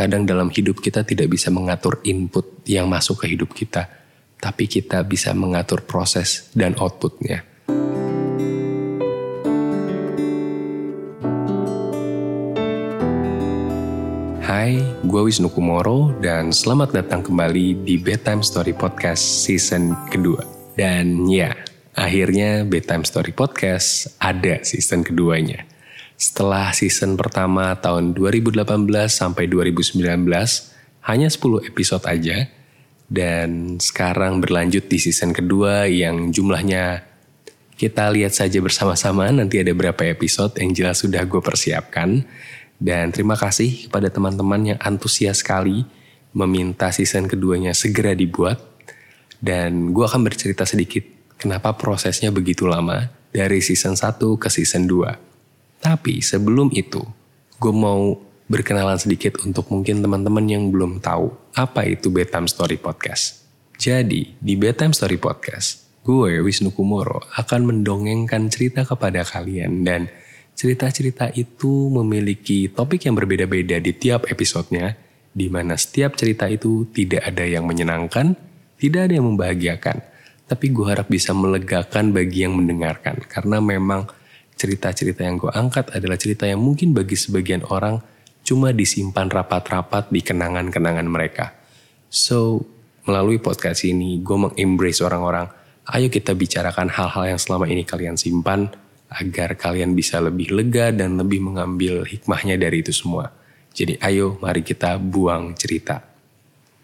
Terkadang dalam hidup kita tidak bisa mengatur input yang masuk ke hidup kita, tapi kita bisa mengatur proses dan outputnya. Hai, gue Wisnu Kumoro dan selamat datang kembali di Bedtime Story Podcast season kedua. Dan ya, akhirnya Bedtime Story Podcast ada season keduanya. Setelah season pertama tahun 2018 sampai 2019, hanya 10 episode aja. Dan sekarang berlanjut di season kedua yang jumlahnya kita lihat saja bersama-sama nanti ada berapa episode yang jelas sudah gue persiapkan. Dan terima kasih kepada teman-teman yang antusias sekali meminta season keduanya segera dibuat. Dan gue akan bercerita sedikit kenapa prosesnya begitu lama dari season 1 ke season 2. Tapi sebelum itu, gue mau berkenalan sedikit untuk mungkin teman-teman yang belum tahu apa itu Bedtime Story Podcast. Jadi, di Bedtime Story Podcast, gue, Wisnu Kumoro, akan mendongengkan cerita kepada kalian dan Cerita-cerita itu memiliki topik yang berbeda-beda di tiap episodenya, di mana setiap cerita itu tidak ada yang menyenangkan, tidak ada yang membahagiakan. Tapi gue harap bisa melegakan bagi yang mendengarkan, karena memang cerita-cerita yang gue angkat adalah cerita yang mungkin bagi sebagian orang cuma disimpan rapat-rapat di kenangan-kenangan mereka. So, melalui podcast ini, gue mengembrace orang-orang, ayo kita bicarakan hal-hal yang selama ini kalian simpan, agar kalian bisa lebih lega dan lebih mengambil hikmahnya dari itu semua. Jadi ayo mari kita buang cerita.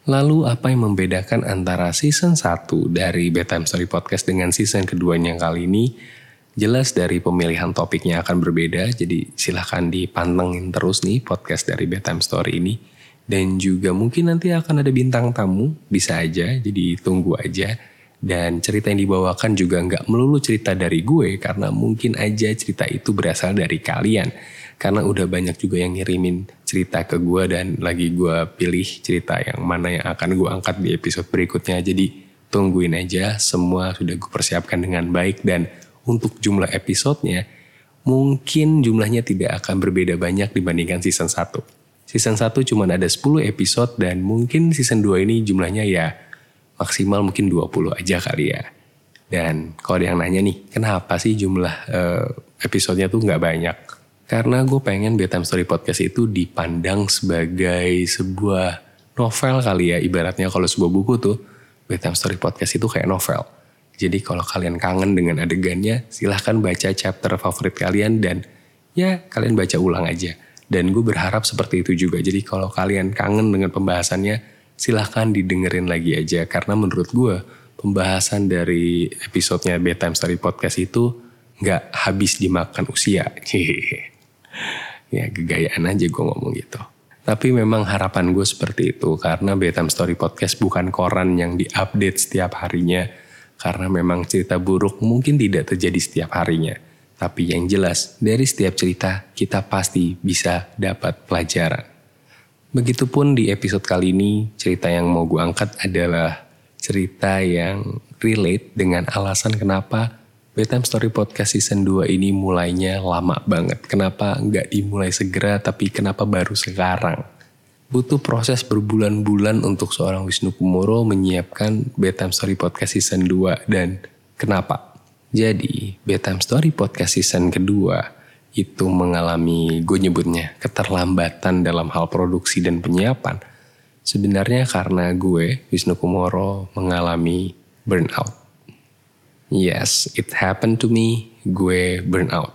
Lalu apa yang membedakan antara season 1 dari Bedtime Story Podcast dengan season keduanya kali ini? Jelas dari pemilihan topiknya akan berbeda, jadi silahkan dipantengin terus nih podcast dari Bedtime Story ini. Dan juga mungkin nanti akan ada bintang tamu, bisa aja, jadi tunggu aja. Dan cerita yang dibawakan juga nggak melulu cerita dari gue karena mungkin aja cerita itu berasal dari kalian. Karena udah banyak juga yang ngirimin cerita ke gue dan lagi gue pilih cerita yang mana yang akan gue angkat di episode berikutnya. Jadi tungguin aja semua sudah gue persiapkan dengan baik dan untuk jumlah episodenya mungkin jumlahnya tidak akan berbeda banyak dibandingkan season 1. Season 1 cuma ada 10 episode dan mungkin season 2 ini jumlahnya ya maksimal mungkin 20 aja kali ya. Dan kalau ada yang nanya nih, kenapa sih jumlah uh, episodenya tuh nggak banyak? Karena gue pengen Bedtime Story Podcast itu dipandang sebagai sebuah novel kali ya. Ibaratnya kalau sebuah buku tuh, Bedtime Story Podcast itu kayak novel. Jadi kalau kalian kangen dengan adegannya, silahkan baca chapter favorit kalian dan ya kalian baca ulang aja. Dan gue berharap seperti itu juga. Jadi kalau kalian kangen dengan pembahasannya, silahkan didengerin lagi aja karena menurut gue pembahasan dari episodenya Bedtime Story Podcast itu nggak habis dimakan usia. ya gegayaan aja gue ngomong gitu. Tapi memang harapan gue seperti itu karena Bedtime Story Podcast bukan koran yang diupdate setiap harinya karena memang cerita buruk mungkin tidak terjadi setiap harinya. Tapi yang jelas dari setiap cerita kita pasti bisa dapat pelajaran. Begitupun di episode kali ini, cerita yang mau gue angkat adalah cerita yang relate dengan alasan kenapa Bedtime Story Podcast Season 2 ini mulainya lama banget. Kenapa nggak dimulai segera, tapi kenapa baru sekarang? Butuh proses berbulan-bulan untuk seorang Wisnu Kumoro menyiapkan Bedtime Story Podcast Season 2 dan kenapa? Jadi, Bedtime Story Podcast Season kedua itu mengalami gue nyebutnya keterlambatan dalam hal produksi dan penyiapan sebenarnya karena gue Wisnu Kumoro mengalami burnout. Yes, it happened to me. Gue burnout.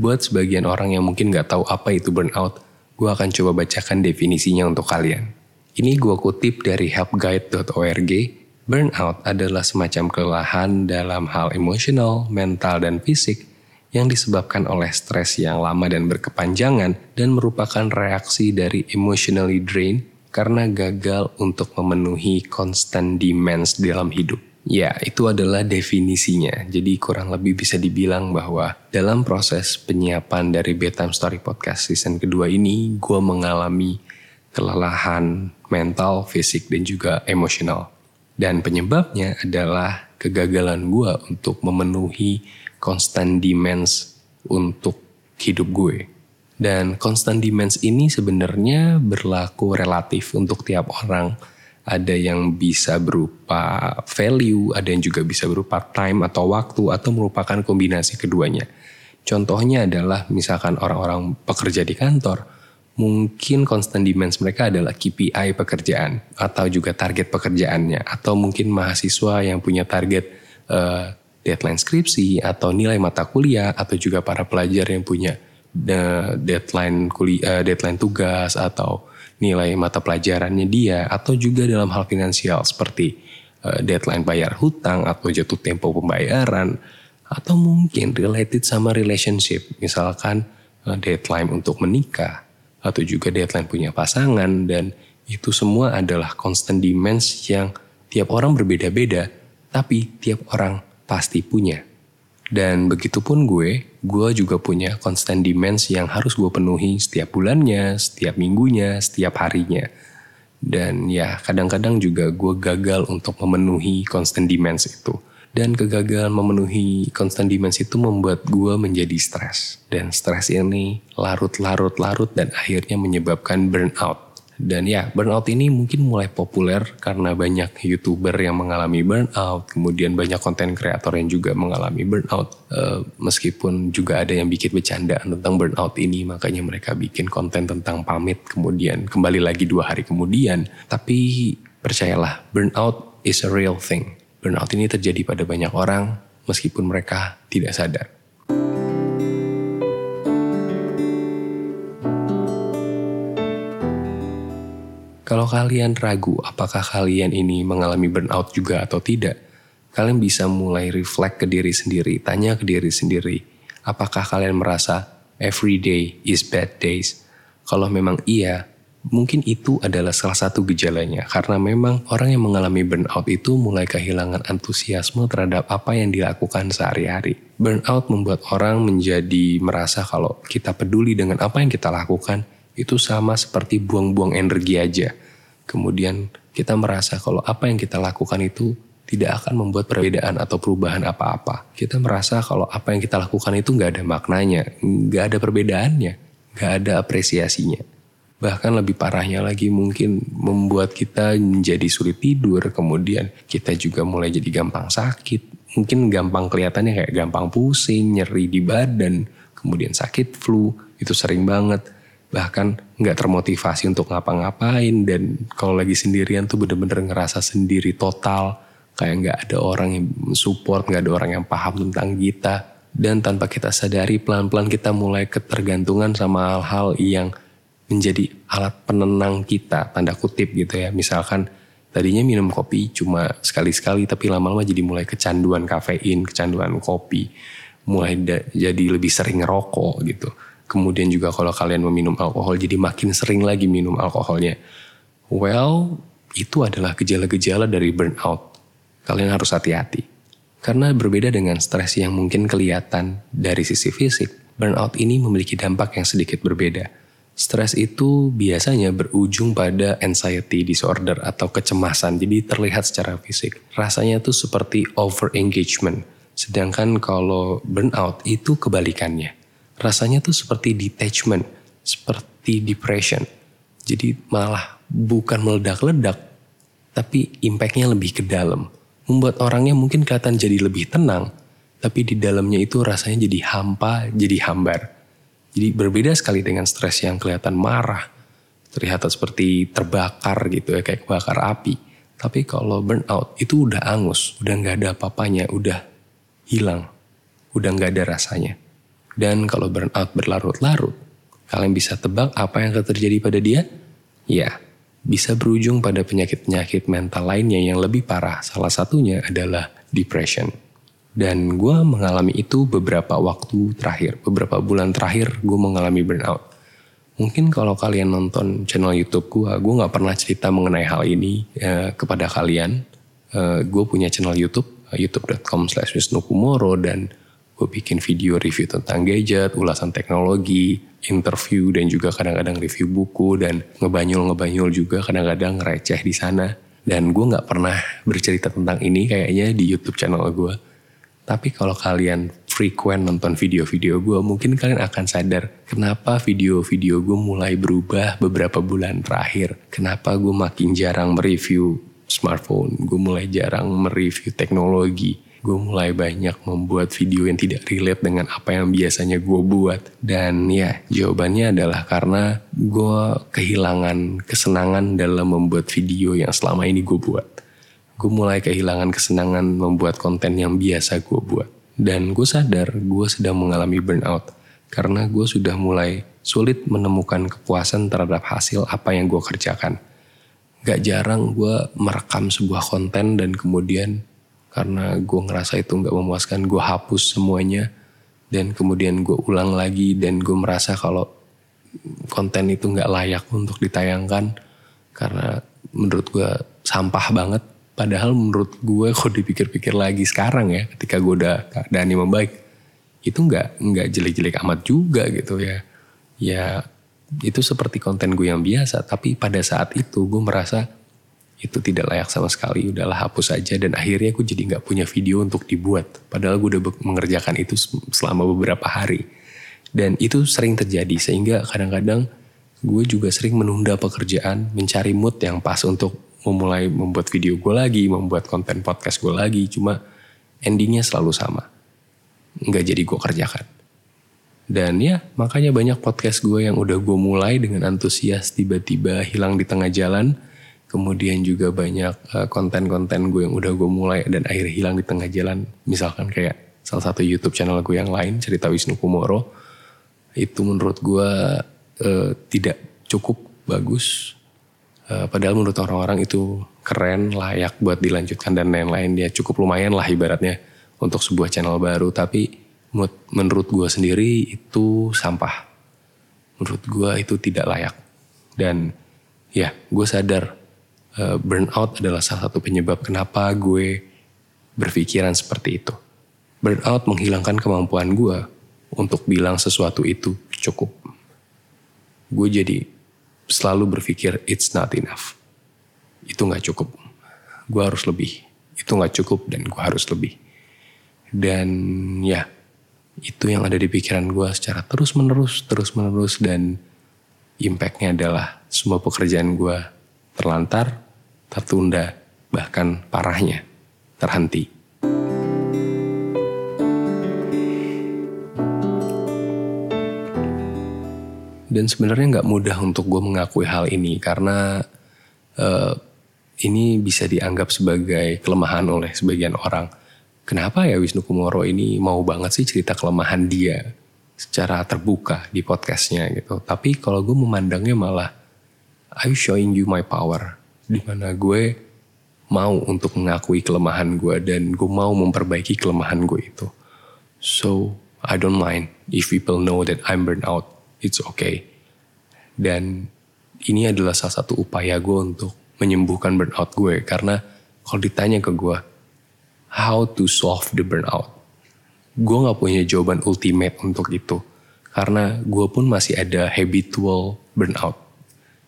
Buat sebagian orang yang mungkin gak tahu apa itu burnout, gue akan coba bacakan definisinya untuk kalian. Ini gue kutip dari helpguide.org. Burnout adalah semacam kelelahan dalam hal emosional, mental, dan fisik yang disebabkan oleh stres yang lama dan berkepanjangan dan merupakan reaksi dari emotionally drain karena gagal untuk memenuhi constant demands dalam hidup. Ya, itu adalah definisinya. Jadi kurang lebih bisa dibilang bahwa dalam proses penyiapan dari Bedtime Story Podcast season kedua ini, gue mengalami kelelahan mental, fisik, dan juga emosional. Dan penyebabnya adalah kegagalan gue untuk memenuhi constant demands untuk hidup gue. Dan constant demands ini sebenarnya berlaku relatif untuk tiap orang. Ada yang bisa berupa value, ada yang juga bisa berupa time atau waktu, atau merupakan kombinasi keduanya. Contohnya adalah misalkan orang-orang pekerja di kantor, mungkin constant demands mereka adalah KPI pekerjaan, atau juga target pekerjaannya, atau mungkin mahasiswa yang punya target uh, deadline skripsi, atau nilai mata kuliah, atau juga para pelajar yang punya deadline kuliah, deadline tugas atau nilai mata pelajarannya dia atau juga dalam hal finansial seperti uh, deadline bayar hutang atau jatuh tempo pembayaran atau mungkin related sama relationship misalkan uh, deadline untuk menikah atau juga deadline punya pasangan dan itu semua adalah constant demands yang tiap orang berbeda-beda tapi tiap orang pasti punya. Dan begitupun gue, gue juga punya constant demands yang harus gue penuhi setiap bulannya, setiap minggunya, setiap harinya. Dan ya kadang-kadang juga gue gagal untuk memenuhi constant demands itu. Dan kegagalan memenuhi constant demands itu membuat gue menjadi stres. Dan stres ini larut-larut-larut dan akhirnya menyebabkan burnout. Dan ya, burnout ini mungkin mulai populer karena banyak YouTuber yang mengalami burnout, kemudian banyak konten kreator yang juga mengalami burnout. Uh, meskipun juga ada yang bikin bercanda tentang burnout ini, makanya mereka bikin konten tentang pamit, kemudian kembali lagi dua hari kemudian. Tapi percayalah, burnout is a real thing. Burnout ini terjadi pada banyak orang, meskipun mereka tidak sadar. Kalau kalian ragu apakah kalian ini mengalami burnout juga atau tidak, kalian bisa mulai reflect ke diri sendiri, tanya ke diri sendiri, apakah kalian merasa every day is bad days? Kalau memang iya, mungkin itu adalah salah satu gejalanya karena memang orang yang mengalami burnout itu mulai kehilangan antusiasme terhadap apa yang dilakukan sehari-hari. Burnout membuat orang menjadi merasa kalau kita peduli dengan apa yang kita lakukan, itu sama seperti buang-buang energi aja. Kemudian kita merasa kalau apa yang kita lakukan itu tidak akan membuat perbedaan atau perubahan apa-apa. Kita merasa kalau apa yang kita lakukan itu nggak ada maknanya, nggak ada perbedaannya, nggak ada apresiasinya. Bahkan lebih parahnya lagi mungkin membuat kita menjadi sulit tidur, kemudian kita juga mulai jadi gampang sakit. Mungkin gampang kelihatannya kayak gampang pusing, nyeri di badan, kemudian sakit flu, itu sering banget bahkan nggak termotivasi untuk ngapa-ngapain dan kalau lagi sendirian tuh bener-bener ngerasa sendiri total kayak nggak ada orang yang support nggak ada orang yang paham tentang kita. Dan tanpa kita sadari pelan-pelan kita mulai ketergantungan sama hal-hal yang menjadi alat penenang kita tanda kutip gitu ya. Misalkan tadinya minum kopi cuma sekali-sekali tapi lama-lama jadi mulai kecanduan kafein kecanduan kopi. Mulai jadi lebih sering ngerokok gitu Kemudian juga kalau kalian meminum alkohol jadi makin sering lagi minum alkoholnya. Well, itu adalah gejala-gejala dari burnout. Kalian harus hati-hati. Karena berbeda dengan stres yang mungkin kelihatan dari sisi fisik, burnout ini memiliki dampak yang sedikit berbeda. Stres itu biasanya berujung pada anxiety disorder atau kecemasan, jadi terlihat secara fisik. Rasanya tuh seperti over engagement. Sedangkan kalau burnout itu kebalikannya rasanya tuh seperti detachment, seperti depression. Jadi malah bukan meledak-ledak, tapi impactnya lebih ke dalam. Membuat orangnya mungkin kelihatan jadi lebih tenang, tapi di dalamnya itu rasanya jadi hampa, jadi hambar. Jadi berbeda sekali dengan stres yang kelihatan marah, terlihat seperti terbakar gitu ya, kayak kebakar api. Tapi kalau burnout itu udah angus, udah nggak ada apa-apanya, udah hilang, udah nggak ada rasanya. Dan kalau burnout berlarut-larut, kalian bisa tebak apa yang akan terjadi pada dia? Ya, bisa berujung pada penyakit-penyakit mental lainnya yang lebih parah. Salah satunya adalah depression. Dan gue mengalami itu beberapa waktu terakhir, beberapa bulan terakhir gue mengalami burnout. Mungkin kalau kalian nonton channel YouTube gue, gue gak pernah cerita mengenai hal ini eh, kepada kalian. Eh, gue punya channel YouTube, youtube.com slash wisnukumoro dan gue bikin video review tentang gadget, ulasan teknologi, interview dan juga kadang-kadang review buku dan ngebanyul-ngebanyul juga kadang-kadang receh di sana. Dan gue nggak pernah bercerita tentang ini kayaknya di YouTube channel gue. Tapi kalau kalian frequent nonton video-video gue, mungkin kalian akan sadar kenapa video-video gue mulai berubah beberapa bulan terakhir. Kenapa gue makin jarang mereview smartphone, gue mulai jarang mereview teknologi. Gue mulai banyak membuat video yang tidak relate dengan apa yang biasanya gue buat. Dan ya jawabannya adalah karena gue kehilangan kesenangan dalam membuat video yang selama ini gue buat. Gue mulai kehilangan kesenangan membuat konten yang biasa gue buat. Dan gue sadar gue sedang mengalami burnout. Karena gue sudah mulai sulit menemukan kepuasan terhadap hasil apa yang gue kerjakan gak jarang gue merekam sebuah konten dan kemudian karena gue ngerasa itu gak memuaskan gue hapus semuanya dan kemudian gue ulang lagi dan gue merasa kalau konten itu gak layak untuk ditayangkan karena menurut gue sampah banget. Padahal menurut gue kalau dipikir-pikir lagi sekarang ya ketika gue udah keadaannya membaik itu nggak nggak jelek-jelek amat juga gitu ya. Ya itu seperti konten gue yang biasa tapi pada saat itu gue merasa itu tidak layak sama sekali. Udahlah hapus aja. Dan akhirnya gue jadi nggak punya video untuk dibuat. Padahal gue udah mengerjakan itu selama beberapa hari. Dan itu sering terjadi sehingga kadang-kadang gue juga sering menunda pekerjaan mencari mood yang pas untuk memulai membuat video gue lagi membuat konten podcast gue lagi. Cuma endingnya selalu sama. Nggak jadi gue kerjakan. Dan ya makanya banyak podcast gue yang udah gue mulai dengan antusias tiba-tiba hilang di tengah jalan. Kemudian juga banyak uh, konten-konten gue yang udah gue mulai dan akhirnya hilang di tengah jalan. Misalkan kayak salah satu YouTube channel gue yang lain cerita Wisnu Kumoro. Itu menurut gue uh, tidak cukup bagus. Uh, padahal menurut orang-orang itu keren, layak buat dilanjutkan dan lain-lain. Dia cukup lumayan lah ibaratnya untuk sebuah channel baru. Tapi menurut gue sendiri itu sampah. Menurut gue itu tidak layak. Dan ya gue sadar uh, burnout adalah salah satu penyebab kenapa gue berpikiran seperti itu. Burnout menghilangkan kemampuan gue untuk bilang sesuatu itu cukup. Gue jadi selalu berpikir it's not enough. Itu gak cukup. Gue harus lebih. Itu gak cukup dan gue harus lebih. Dan ya itu yang ada di pikiran gue secara terus menerus terus menerus dan impactnya adalah semua pekerjaan gue terlantar tertunda bahkan parahnya terhenti dan sebenarnya nggak mudah untuk gue mengakui hal ini karena uh, ini bisa dianggap sebagai kelemahan oleh sebagian orang kenapa ya Wisnu Kumoro ini mau banget sih cerita kelemahan dia secara terbuka di podcastnya gitu. Tapi kalau gue memandangnya malah I showing you my power. Di mana gue mau untuk mengakui kelemahan gue dan gue mau memperbaiki kelemahan gue itu. So I don't mind if people know that I'm burnt out. It's okay. Dan ini adalah salah satu upaya gue untuk menyembuhkan burnout gue karena kalau ditanya ke gue how to solve the burnout. Gue gak punya jawaban ultimate untuk itu. Karena gue pun masih ada habitual burnout.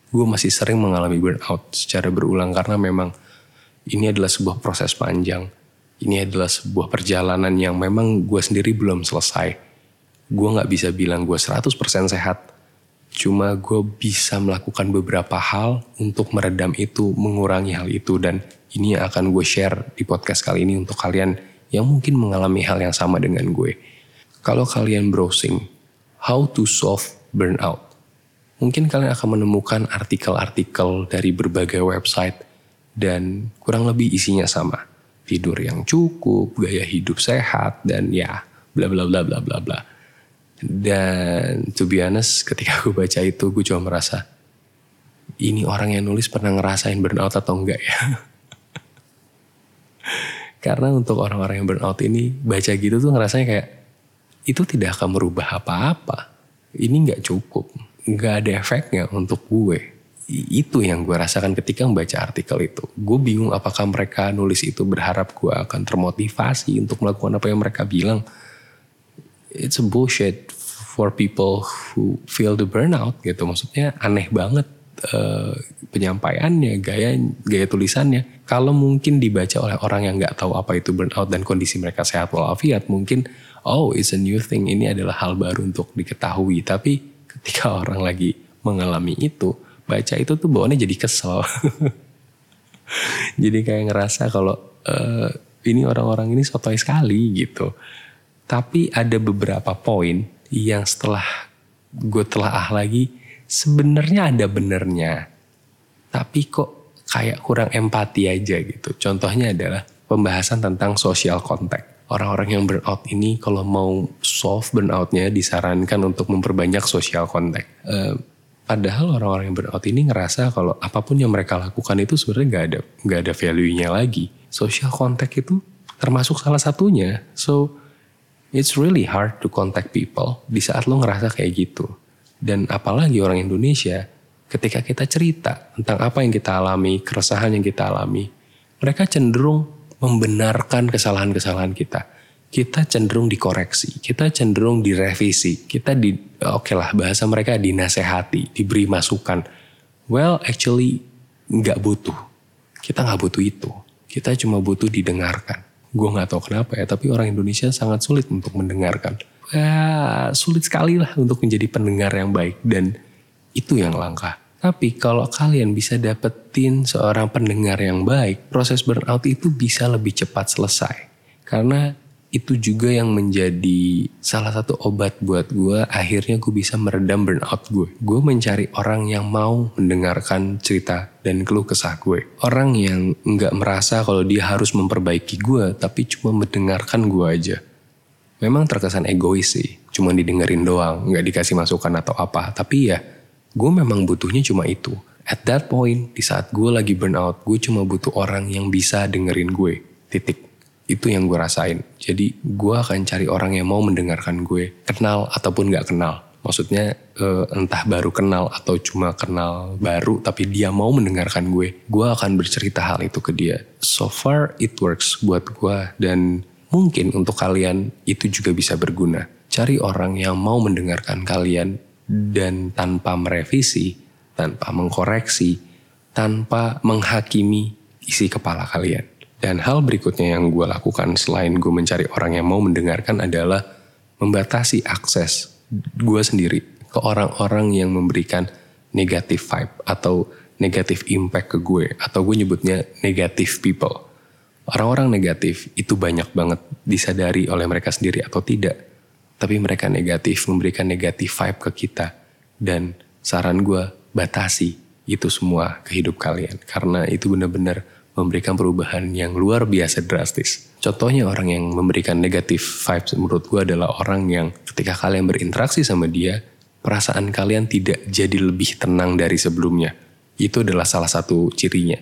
Gue masih sering mengalami burnout secara berulang karena memang ini adalah sebuah proses panjang. Ini adalah sebuah perjalanan yang memang gue sendiri belum selesai. Gue gak bisa bilang gue 100% sehat. Cuma gue bisa melakukan beberapa hal untuk meredam itu, mengurangi hal itu. Dan ini yang akan gue share di podcast kali ini untuk kalian yang mungkin mengalami hal yang sama dengan gue. Kalau kalian browsing, how to solve burnout, mungkin kalian akan menemukan artikel-artikel dari berbagai website dan kurang lebih isinya sama. Tidur yang cukup, gaya hidup sehat, dan ya bla bla bla bla bla bla. Dan to be honest, ketika gue baca itu gue cuma merasa, ini orang yang nulis pernah ngerasain burnout atau enggak ya? Karena untuk orang-orang yang burnout ini baca gitu tuh ngerasanya kayak itu tidak akan merubah apa-apa. Ini nggak cukup, nggak ada efeknya untuk gue. Itu yang gue rasakan ketika membaca artikel itu. Gue bingung apakah mereka nulis itu berharap gue akan termotivasi untuk melakukan apa yang mereka bilang. It's a bullshit for people who feel the burnout gitu. Maksudnya aneh banget uh, penyampaiannya, gaya gaya tulisannya. Kalau mungkin dibaca oleh orang yang nggak tahu apa itu burnout dan kondisi mereka sehat walafiat, mungkin oh it's a new thing, ini adalah hal baru untuk diketahui. Tapi ketika orang lagi mengalami itu, baca itu tuh bawaannya jadi kesel. jadi kayak ngerasa kalau uh, ini orang-orang ini sotoy sekali gitu. Tapi ada beberapa poin yang setelah gue telah ah lagi sebenarnya ada benernya tapi kok kayak kurang empati aja gitu contohnya adalah pembahasan tentang social contact orang-orang yang burnout ini kalau mau solve burnoutnya disarankan untuk memperbanyak social contact. Uh, padahal orang-orang yang burnout ini ngerasa kalau apa pun yang mereka lakukan itu sebenarnya nggak ada nggak ada value-nya lagi. Social contact itu termasuk salah satunya. So It's really hard to contact people di saat lo ngerasa kayak gitu. Dan apalagi orang Indonesia, ketika kita cerita tentang apa yang kita alami, keresahan yang kita alami, mereka cenderung membenarkan kesalahan-kesalahan kita. Kita cenderung dikoreksi, kita cenderung direvisi, kita di, oke okay lah bahasa mereka dinasehati, diberi masukan. Well, actually nggak butuh. Kita nggak butuh itu. Kita cuma butuh didengarkan gue nggak tahu kenapa ya tapi orang Indonesia sangat sulit untuk mendengarkan ya sulit sekali lah untuk menjadi pendengar yang baik dan itu yang langka tapi kalau kalian bisa dapetin seorang pendengar yang baik proses burnout itu bisa lebih cepat selesai. Karena itu juga yang menjadi salah satu obat buat gue akhirnya gue bisa meredam burnout gue gue mencari orang yang mau mendengarkan cerita dan keluh kesah gue. Orang yang nggak merasa kalau dia harus memperbaiki gue tapi cuma mendengarkan gue aja. Memang terkesan egois sih cuma didengerin doang nggak dikasih masukan atau apa. Tapi ya gue memang butuhnya cuma itu at that point di saat gue lagi burnout gue cuma butuh orang yang bisa dengerin gue titik itu yang gue rasain. Jadi gue akan cari orang yang mau mendengarkan gue, kenal ataupun gak kenal. Maksudnya uh, entah baru kenal atau cuma kenal baru tapi dia mau mendengarkan gue. Gue akan bercerita hal itu ke dia. So far it works buat gue dan mungkin untuk kalian itu juga bisa berguna. Cari orang yang mau mendengarkan kalian dan tanpa merevisi, tanpa mengkoreksi, tanpa menghakimi isi kepala kalian. Dan hal berikutnya yang gue lakukan selain gue mencari orang yang mau mendengarkan adalah membatasi akses gue sendiri ke orang-orang yang memberikan negatif vibe atau negatif impact ke gue atau gue nyebutnya negatif people. Orang-orang negatif itu banyak banget disadari oleh mereka sendiri atau tidak. Tapi mereka negatif memberikan negatif vibe ke kita. Dan saran gue batasi itu semua ke hidup kalian. Karena itu benar-benar memberikan perubahan yang luar biasa drastis. Contohnya orang yang memberikan negatif vibes menurut gue adalah orang yang ketika kalian berinteraksi sama dia, perasaan kalian tidak jadi lebih tenang dari sebelumnya. Itu adalah salah satu cirinya.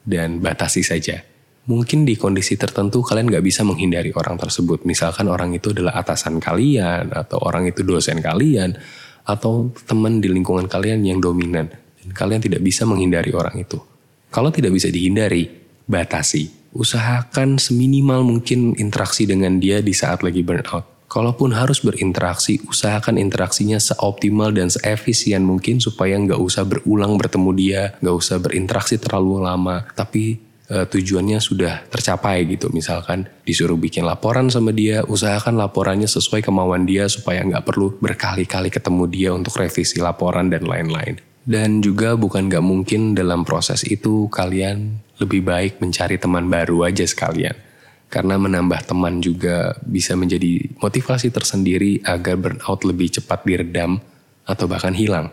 Dan batasi saja. Mungkin di kondisi tertentu kalian gak bisa menghindari orang tersebut. Misalkan orang itu adalah atasan kalian, atau orang itu dosen kalian, atau teman di lingkungan kalian yang dominan. Dan kalian tidak bisa menghindari orang itu. Kalau tidak bisa dihindari, batasi. Usahakan seminimal mungkin interaksi dengan dia di saat lagi burnout. Kalaupun harus berinteraksi, usahakan interaksinya seoptimal dan seefisien mungkin supaya nggak usah berulang bertemu dia, nggak usah berinteraksi terlalu lama. Tapi e, tujuannya sudah tercapai gitu. Misalkan disuruh bikin laporan sama dia, usahakan laporannya sesuai kemauan dia supaya nggak perlu berkali-kali ketemu dia untuk revisi laporan dan lain-lain. Dan juga bukan nggak mungkin dalam proses itu kalian lebih baik mencari teman baru aja sekalian. Karena menambah teman juga bisa menjadi motivasi tersendiri agar burnout lebih cepat diredam atau bahkan hilang.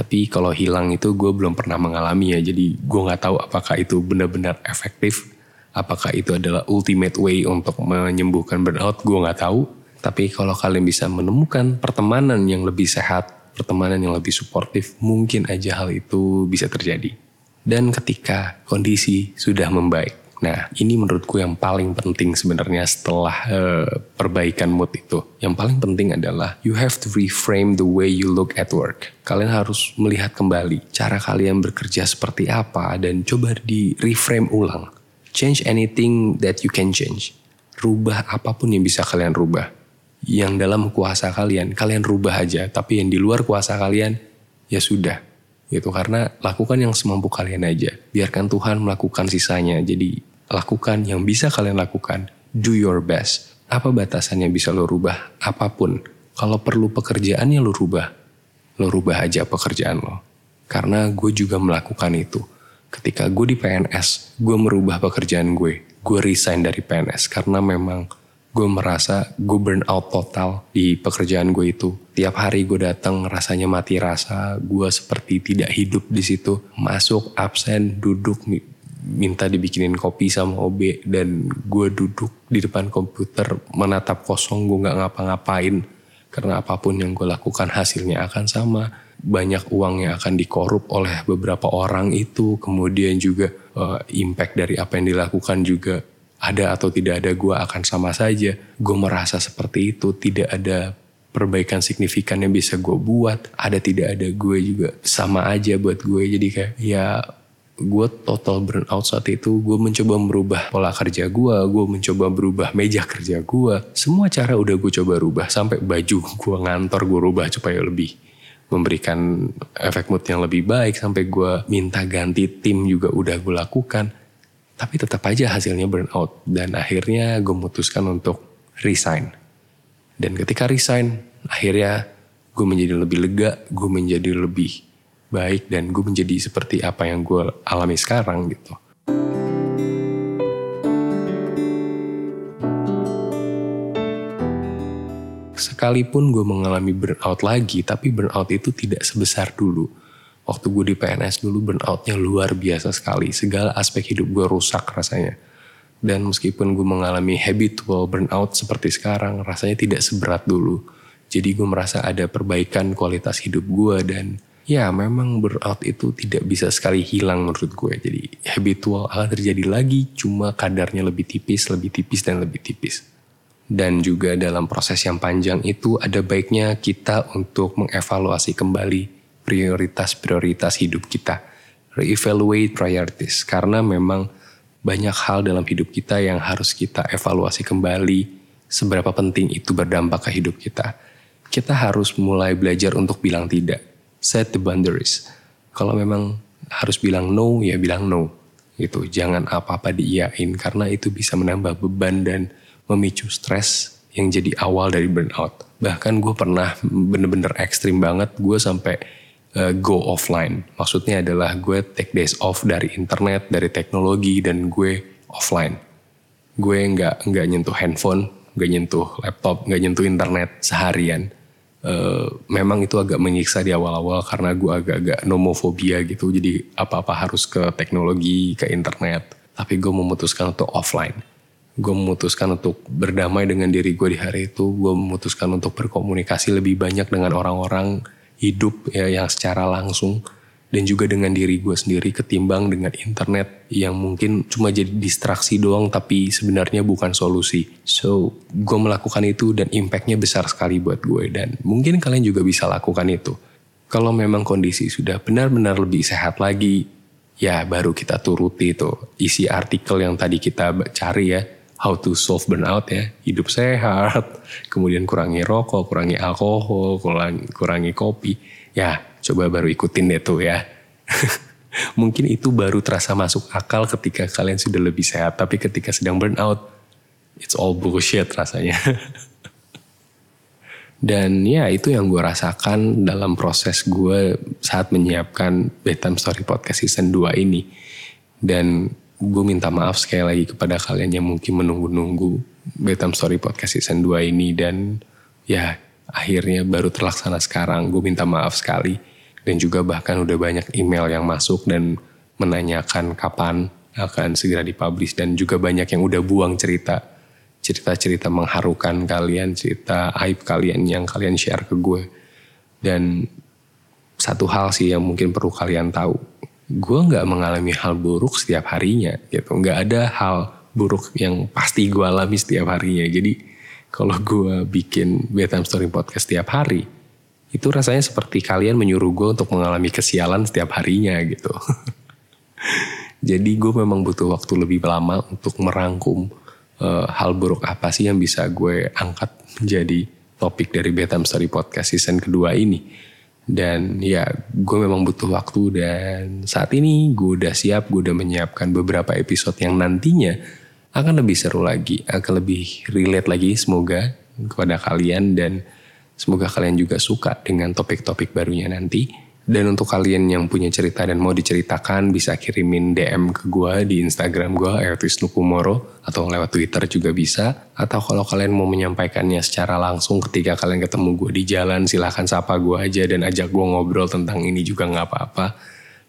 Tapi kalau hilang itu gue belum pernah mengalami ya, jadi gue gak tahu apakah itu benar-benar efektif, apakah itu adalah ultimate way untuk menyembuhkan burnout, gue gak tahu. Tapi kalau kalian bisa menemukan pertemanan yang lebih sehat, pertemanan yang lebih suportif, mungkin aja hal itu bisa terjadi dan ketika kondisi sudah membaik. Nah, ini menurutku yang paling penting sebenarnya setelah uh, perbaikan mood itu. Yang paling penting adalah you have to reframe the way you look at work. Kalian harus melihat kembali cara kalian bekerja seperti apa dan coba di reframe ulang. Change anything that you can change. Rubah apa pun yang bisa kalian rubah. Yang dalam kuasa kalian, kalian rubah aja. Tapi yang di luar kuasa kalian, ya sudah gitu karena lakukan yang semampu kalian aja biarkan Tuhan melakukan sisanya jadi lakukan yang bisa kalian lakukan do your best. Apa batasannya bisa lo rubah apa pun? Kalau perlu pekerjaannya lo rubah. Lo rubah aja pekerjaan lo. Karena gue juga melakukan itu. Ketika gue di PNS gue merubah pekerjaan gue. Gue resign dari PNS karena memang gue merasa gue burn out total di pekerjaan gue itu. Tiap hari gue datang rasanya mati rasa, gue seperti tidak hidup di situ. Masuk absen, duduk minta dibikinin kopi sama OB dan gue duduk di depan komputer menatap kosong gue nggak ngapa-ngapain karena apa pun yang gue lakukan hasilnya akan sama banyak uang yang akan dikorup oleh beberapa orang itu kemudian juga uh, impact dari apa yang dilakukan juga ada atau tidak ada gue akan sama saja. Gue merasa seperti itu, tidak ada perbaikan signifikan yang bisa gue buat. Ada tidak ada gue juga sama aja buat gue. Jadi kayak ya gue total burnout saat itu. Gue mencoba merubah pola kerja gue, gue mencoba berubah meja kerja gue. Semua cara udah gue coba rubah sampai baju gue ngantor gue rubah supaya lebih memberikan efek mood yang lebih baik sampai gue minta ganti tim juga udah gue lakukan tapi tetap aja hasilnya burnout. Dan akhirnya gue memutuskan untuk resign. Dan ketika resign, akhirnya gue menjadi lebih lega, gue menjadi lebih baik, dan gue menjadi seperti apa yang gue alami sekarang gitu. Sekalipun gue mengalami burnout lagi, tapi burnout itu tidak sebesar dulu waktu gue di PNS dulu burnoutnya luar biasa sekali. Segala aspek hidup gue rusak rasanya. Dan meskipun gue mengalami habitual burnout seperti sekarang, rasanya tidak seberat dulu. Jadi gue merasa ada perbaikan kualitas hidup gue dan ya memang burnout itu tidak bisa sekali hilang menurut gue. Jadi habitual akan terjadi lagi, cuma kadarnya lebih tipis, lebih tipis dan lebih tipis. Dan juga dalam proses yang panjang itu ada baiknya kita untuk mengevaluasi kembali prioritas-prioritas hidup kita. Reevaluate priorities. Karena memang banyak hal dalam hidup kita yang harus kita evaluasi kembali seberapa penting itu berdampak ke hidup kita. Kita harus mulai belajar untuk bilang tidak. Set the boundaries. Kalau memang harus bilang no, ya bilang no. Gitu. Jangan apa-apa diiyain karena itu bisa menambah beban dan memicu stres yang jadi awal dari burnout. Bahkan gue pernah bener-bener ekstrim banget. Gue sampai uh, go offline. Maksudnya adalah gue take days off dari internet, dari teknologi dan gue offline. Gue nggak nggak nyentuh handphone, nggak nyentuh laptop, nggak nyentuh internet seharian. Uh, memang itu agak menyiksa di awal-awal karena gue agak-agak nomofobia gitu. Jadi apa-apa harus ke teknologi, ke internet. Tapi gue memutuskan untuk offline. Gue memutuskan untuk berdamai dengan diri gue di hari itu. Gue memutuskan untuk berkomunikasi lebih banyak dengan orang-orang hidup ya yang secara langsung dan juga dengan diri gue sendiri ketimbang dengan internet yang mungkin cuma jadi distraksi doang tapi sebenarnya bukan solusi. So, gue melakukan itu dan impactnya besar sekali buat gue dan mungkin kalian juga bisa lakukan itu. Kalau memang kondisi sudah benar-benar lebih sehat lagi, ya baru kita turuti itu isi artikel yang tadi kita cari ya how to solve burnout ya hidup sehat kemudian kurangi rokok kurangi alkohol kurangi, kurangi kopi ya coba baru ikutin deh tuh ya. Mungkin itu baru terasa masuk akal ketika kalian sudah lebih sehat tapi ketika sedang burnout it's all bullshit rasanya. Dan ya itu yang gue rasakan dalam proses gue saat menyiapkan bedtime story podcast season 2 ini. Dan gue minta maaf sekali lagi kepada kalian yang mungkin menunggu-nunggu Betam Story Podcast Season 2 ini. Dan ya akhirnya baru terlaksana sekarang. Gue minta maaf sekali dan juga bahkan udah banyak email yang masuk dan menanyakan kapan akan segera dipublish. Dan juga banyak yang udah buang cerita cerita-cerita mengharukan kalian, cerita aib kalian yang kalian share ke gue. Dan satu hal sih yang mungkin perlu kalian tahu, gue nggak mengalami hal buruk setiap harinya gitu. Nggak ada hal buruk yang pasti gue alami setiap harinya. Jadi kalau gue bikin bedtime story podcast setiap hari itu rasanya seperti kalian menyuruh gue untuk mengalami kesialan setiap harinya gitu. Jadi gue memang butuh waktu lebih lama untuk merangkum uh, hal buruk apa sih yang bisa gue angkat menjadi topik dari bedtime story podcast season kedua ini. Dan ya gue memang butuh waktu dan saat ini gue udah siap, gue udah menyiapkan beberapa episode yang nantinya akan lebih seru lagi, akan lebih relate lagi semoga kepada kalian dan semoga kalian juga suka dengan topik-topik barunya nanti. Dan untuk kalian yang punya cerita dan mau diceritakan bisa kirimin DM ke gue di Instagram gue Ertis Nukumoro atau lewat Twitter juga bisa. Atau kalau kalian mau menyampaikannya secara langsung ketika kalian ketemu gue di jalan silahkan sapa gue aja dan ajak gue ngobrol tentang ini juga nggak apa-apa.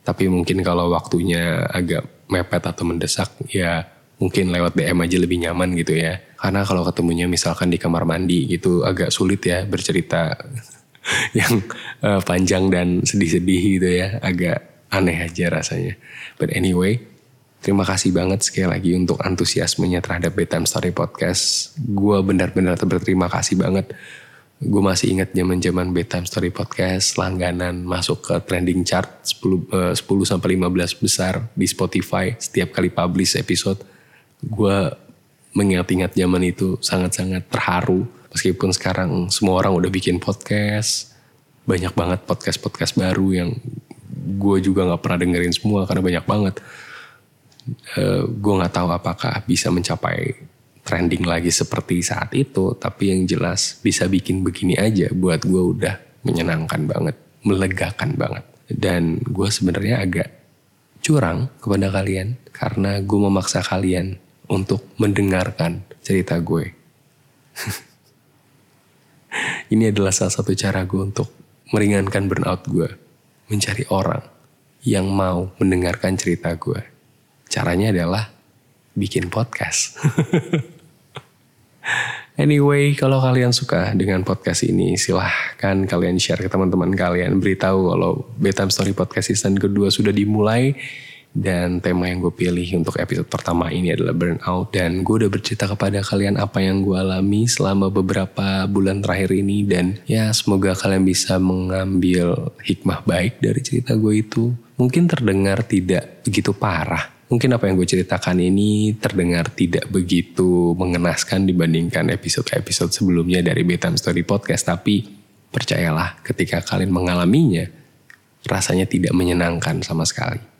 Tapi mungkin kalau waktunya agak mepet atau mendesak ya mungkin lewat DM aja lebih nyaman gitu ya. Karena kalau ketemunya misalkan di kamar mandi gitu agak sulit ya bercerita yang uh, panjang dan sedih-sedih gitu ya. Agak aneh aja rasanya. But anyway terima kasih banget sekali lagi untuk antusiasmenya terhadap Bedtime Story Podcast. Gue benar-benar berterima kasih banget. Gue masih ingat zaman zaman Bedtime Story Podcast langganan masuk ke trending chart 10, uh, 10 sampai 15 besar di Spotify setiap kali publish episode gue mengingat-ingat zaman itu sangat-sangat terharu Meskipun sekarang semua orang udah bikin podcast, banyak banget podcast-podcast baru yang gue juga nggak pernah dengerin semua karena banyak banget. Uh, gue nggak tahu apakah bisa mencapai trending lagi seperti saat itu, tapi yang jelas bisa bikin begini aja buat gue udah menyenangkan banget, melegakan banget. Dan gue sebenarnya agak curang kepada kalian karena gue memaksa kalian untuk mendengarkan cerita gue. Ini adalah salah satu cara gue untuk meringankan burnout gue. Mencari orang yang mau mendengarkan cerita gue. Caranya adalah bikin podcast. anyway, kalau kalian suka dengan podcast ini, silahkan kalian share ke teman-teman kalian. Beritahu kalau Bedtime Story Podcast season kedua sudah dimulai dan tema yang gue pilih untuk episode pertama ini adalah burnout. Dan gue udah bercerita kepada kalian apa yang gue alami selama beberapa bulan terakhir ini. Dan ya semoga kalian bisa mengambil hikmah baik dari cerita gue itu. Mungkin terdengar tidak begitu parah. Mungkin apa yang gue ceritakan ini terdengar tidak begitu mengenaskan dibandingkan episode-episode sebelumnya dari Bedtime Story Podcast. Tapi percayalah ketika kalian mengalaminya, rasanya tidak menyenangkan sama sekali.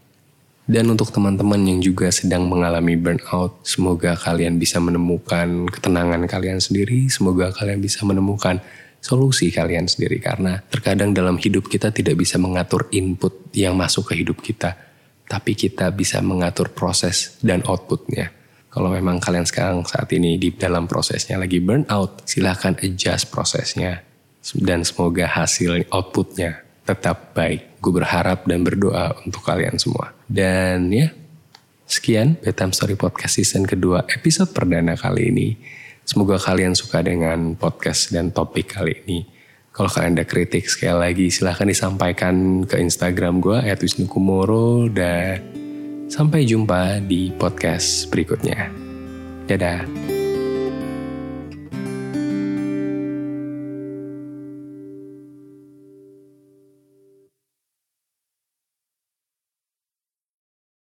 Dan untuk teman-teman yang juga sedang mengalami burnout, semoga kalian bisa menemukan ketenangan kalian sendiri, semoga kalian bisa menemukan solusi kalian sendiri karena terkadang dalam hidup kita tidak bisa mengatur input yang masuk ke hidup kita, tapi kita bisa mengatur proses dan outputnya. Kalau memang kalian sekarang saat ini di dalam prosesnya lagi burnout, silahkan adjust prosesnya dan semoga hasil outputnya tetap baik. Gue berharap dan berdoa untuk kalian semua. Dan ya, sekian Bedtime Story Podcast season kedua episode perdana kali ini. Semoga kalian suka dengan podcast dan topik kali ini. Kalau kalian ada kritik sekali lagi silahkan disampaikan ke Instagram gue @wisnukumoro dan sampai jumpa di podcast berikutnya. Dadah.